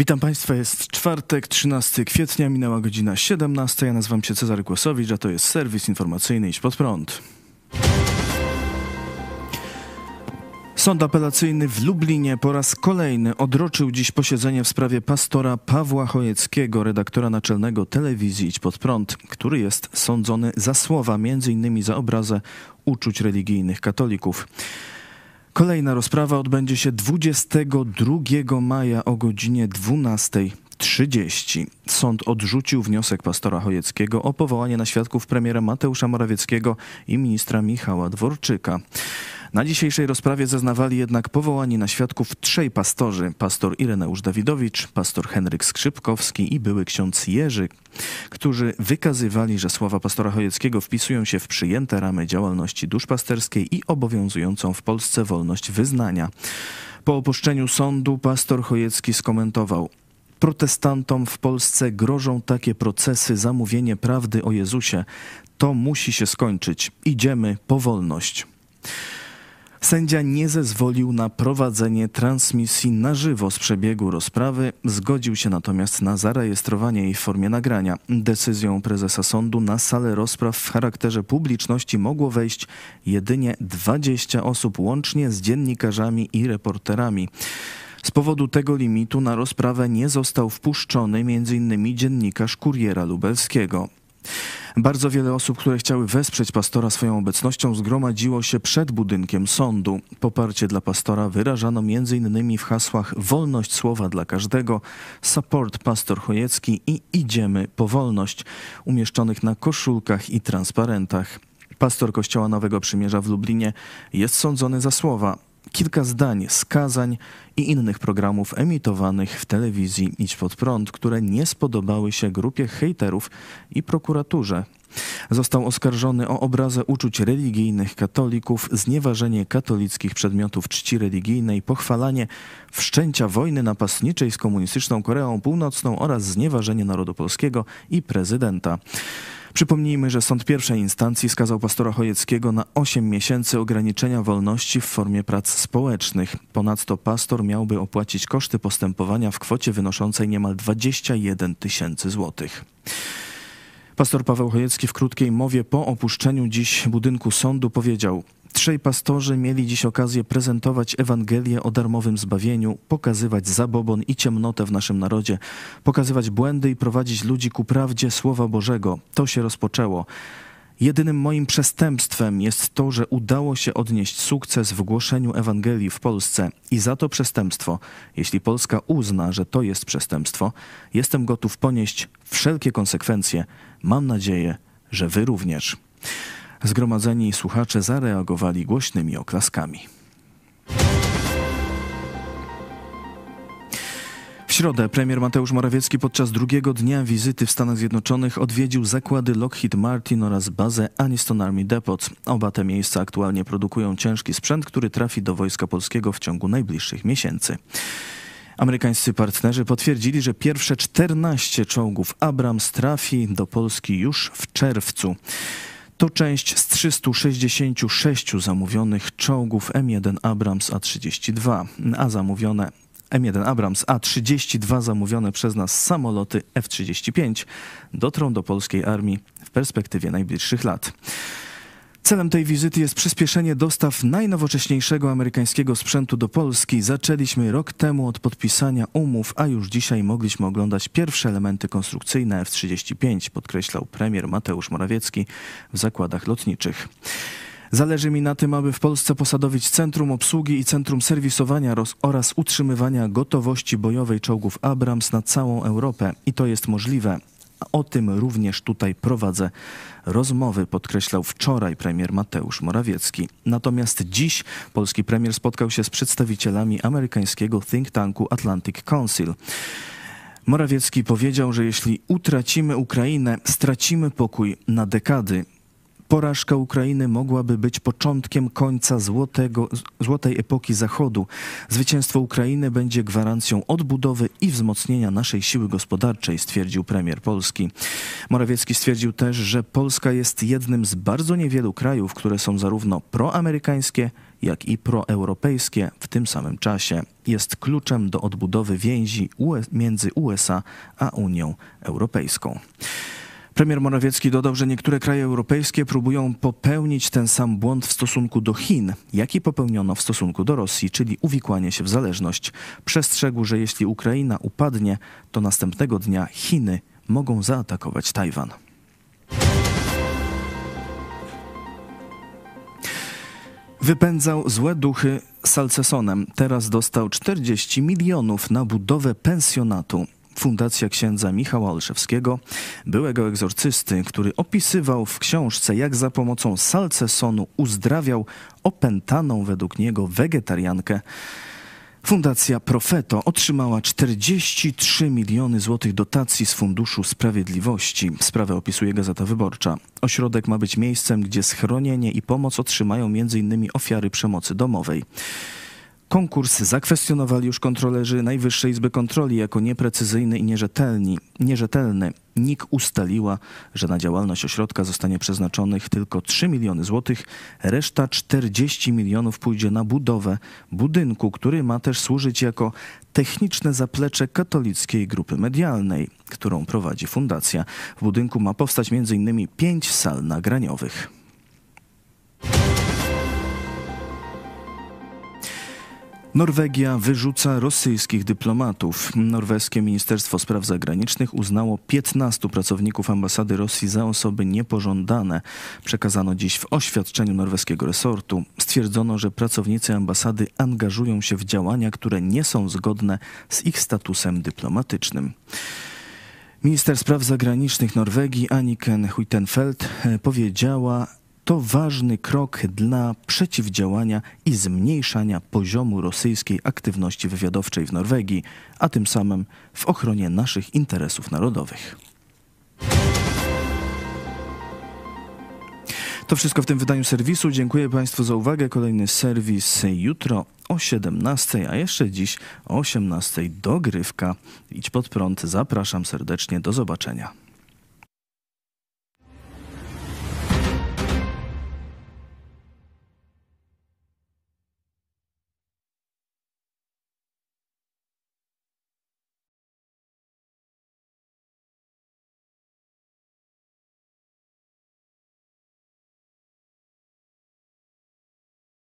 Witam Państwa, jest czwartek, 13 kwietnia, minęła godzina 17. Ja nazywam się Cezary Kłosowicz, a to jest serwis informacyjny Idź Pod Prąd. Sąd apelacyjny w Lublinie po raz kolejny odroczył dziś posiedzenie w sprawie pastora Pawła Chojeckiego, redaktora naczelnego telewizji Idź Pod Prąd, który jest sądzony za słowa, m.in. za obrazę uczuć religijnych katolików. Kolejna rozprawa odbędzie się 22 maja o godzinie 12.30. Sąd odrzucił wniosek pastora Chojeckiego o powołanie na świadków premiera Mateusza Morawieckiego i ministra Michała Dworczyka. Na dzisiejszej rozprawie zeznawali jednak powołani na świadków trzej pastorzy: pastor Ireneusz Dawidowicz, pastor Henryk Skrzypkowski i były ksiądz Jerzy, którzy wykazywali, że słowa pastora Chojeckiego wpisują się w przyjęte ramy działalności duszpasterskiej i obowiązującą w Polsce wolność wyznania. Po opuszczeniu sądu pastor Chojecki skomentował: Protestantom w Polsce grożą takie procesy za mówienie prawdy o Jezusie. To musi się skończyć. Idziemy po wolność. Sędzia nie zezwolił na prowadzenie transmisji na żywo z przebiegu rozprawy, zgodził się natomiast na zarejestrowanie jej w formie nagrania. Decyzją prezesa sądu na salę rozpraw w charakterze publiczności mogło wejść jedynie 20 osób, łącznie z dziennikarzami i reporterami. Z powodu tego limitu na rozprawę nie został wpuszczony m.in. dziennikarz Kuriera Lubelskiego. Bardzo wiele osób, które chciały wesprzeć pastora swoją obecnością, zgromadziło się przed budynkiem sądu. Poparcie dla pastora wyrażano m.in. w hasłach Wolność słowa dla każdego, Support Pastor Chojecki i Idziemy po wolność, umieszczonych na koszulkach i transparentach. Pastor Kościoła Nowego Przymierza w Lublinie jest sądzony za słowa kilka zdań, skazań i innych programów emitowanych w telewizji Idź Pod Prąd, które nie spodobały się grupie hejterów i prokuraturze. Został oskarżony o obrazę uczuć religijnych katolików, znieważenie katolickich przedmiotów czci religijnej, pochwalanie wszczęcia wojny napastniczej z komunistyczną Koreą Północną oraz znieważenie narodu polskiego i prezydenta. Przypomnijmy, że sąd pierwszej instancji skazał pastora Chojeckiego na 8 miesięcy ograniczenia wolności w formie prac społecznych. Ponadto pastor miałby opłacić koszty postępowania w kwocie wynoszącej niemal 21 tysięcy złotych. Pastor Paweł Chojecki w krótkiej mowie po opuszczeniu dziś budynku sądu powiedział: Trzej pastorzy mieli dziś okazję prezentować Ewangelię o darmowym zbawieniu, pokazywać zabobon i ciemnotę w naszym narodzie, pokazywać błędy i prowadzić ludzi ku prawdzie Słowa Bożego. To się rozpoczęło. Jedynym moim przestępstwem jest to, że udało się odnieść sukces w głoszeniu Ewangelii w Polsce i za to przestępstwo, jeśli Polska uzna, że to jest przestępstwo, jestem gotów ponieść wszelkie konsekwencje. Mam nadzieję, że wy również. Zgromadzeni słuchacze zareagowali głośnymi oklaskami. W środę premier Mateusz Morawiecki podczas drugiego dnia wizyty w Stanach Zjednoczonych odwiedził zakłady Lockheed Martin oraz bazę Aniston Army Depot. Oba te miejsca aktualnie produkują ciężki sprzęt, który trafi do Wojska Polskiego w ciągu najbliższych miesięcy. Amerykańscy partnerzy potwierdzili, że pierwsze 14 czołgów Abrams trafi do Polski już w czerwcu. To część z 366 zamówionych czołgów M1 Abrams A32, a zamówione M1 Abrams A32 zamówione przez nas samoloty F-35 dotrą do polskiej armii w perspektywie najbliższych lat. Celem tej wizyty jest przyspieszenie dostaw najnowocześniejszego amerykańskiego sprzętu do Polski. Zaczęliśmy rok temu od podpisania umów, a już dzisiaj mogliśmy oglądać pierwsze elementy konstrukcyjne F-35, podkreślał premier Mateusz Morawiecki w zakładach lotniczych. Zależy mi na tym, aby w Polsce posadowić Centrum Obsługi i Centrum Serwisowania oraz utrzymywania gotowości bojowej czołgów Abrams na całą Europę. I to jest możliwe. O tym również tutaj prowadzę rozmowy, podkreślał wczoraj premier Mateusz Morawiecki. Natomiast dziś polski premier spotkał się z przedstawicielami amerykańskiego think tanku Atlantic Council. Morawiecki powiedział, że jeśli utracimy Ukrainę, stracimy pokój na dekady. Porażka Ukrainy mogłaby być początkiem końca złotego, złotej epoki Zachodu. Zwycięstwo Ukrainy będzie gwarancją odbudowy i wzmocnienia naszej siły gospodarczej, stwierdził premier Polski. Morawiecki stwierdził też, że Polska jest jednym z bardzo niewielu krajów, które są zarówno proamerykańskie, jak i proeuropejskie w tym samym czasie. Jest kluczem do odbudowy więzi między USA a Unią Europejską. Premier Morawiecki dodał, że niektóre kraje europejskie próbują popełnić ten sam błąd w stosunku do Chin, jaki popełniono w stosunku do Rosji, czyli uwikłanie się w zależność. Przestrzegł, że jeśli Ukraina upadnie, to następnego dnia Chiny mogą zaatakować Tajwan. Wypędzał złe duchy salcesonem. Teraz dostał 40 milionów na budowę pensjonatu. Fundacja księdza Michała Olszewskiego, byłego egzorcysty, który opisywał w książce, jak za pomocą salcesonu uzdrawiał opętaną według niego wegetariankę. Fundacja Profeto otrzymała 43 miliony złotych dotacji z Funduszu Sprawiedliwości. Sprawę opisuje Gazeta Wyborcza. Ośrodek ma być miejscem, gdzie schronienie i pomoc otrzymają m.in. ofiary przemocy domowej. Konkurs zakwestionowali już kontrolerzy Najwyższej Izby Kontroli jako nieprecyzyjny i nierzetelni, nierzetelny. NIK ustaliła, że na działalność ośrodka zostanie przeznaczonych tylko 3 miliony złotych, reszta 40 milionów pójdzie na budowę budynku, który ma też służyć jako techniczne zaplecze katolickiej grupy medialnej, którą prowadzi fundacja. W budynku ma powstać m.in. pięć sal nagraniowych. Norwegia wyrzuca rosyjskich dyplomatów. Norweskie Ministerstwo Spraw Zagranicznych uznało 15 pracowników ambasady Rosji za osoby niepożądane. Przekazano dziś w oświadczeniu norweskiego resortu. Stwierdzono, że pracownicy ambasady angażują się w działania, które nie są zgodne z ich statusem dyplomatycznym. Minister Spraw Zagranicznych Norwegii Anniken Huitenfeld e, powiedziała, to ważny krok dla przeciwdziałania i zmniejszania poziomu rosyjskiej aktywności wywiadowczej w Norwegii, a tym samym w ochronie naszych interesów narodowych. To wszystko w tym wydaniu serwisu. Dziękuję Państwu za uwagę. Kolejny serwis jutro o 17, a jeszcze dziś o 18 dogrywka. Idź pod prąd. Zapraszam serdecznie. Do zobaczenia.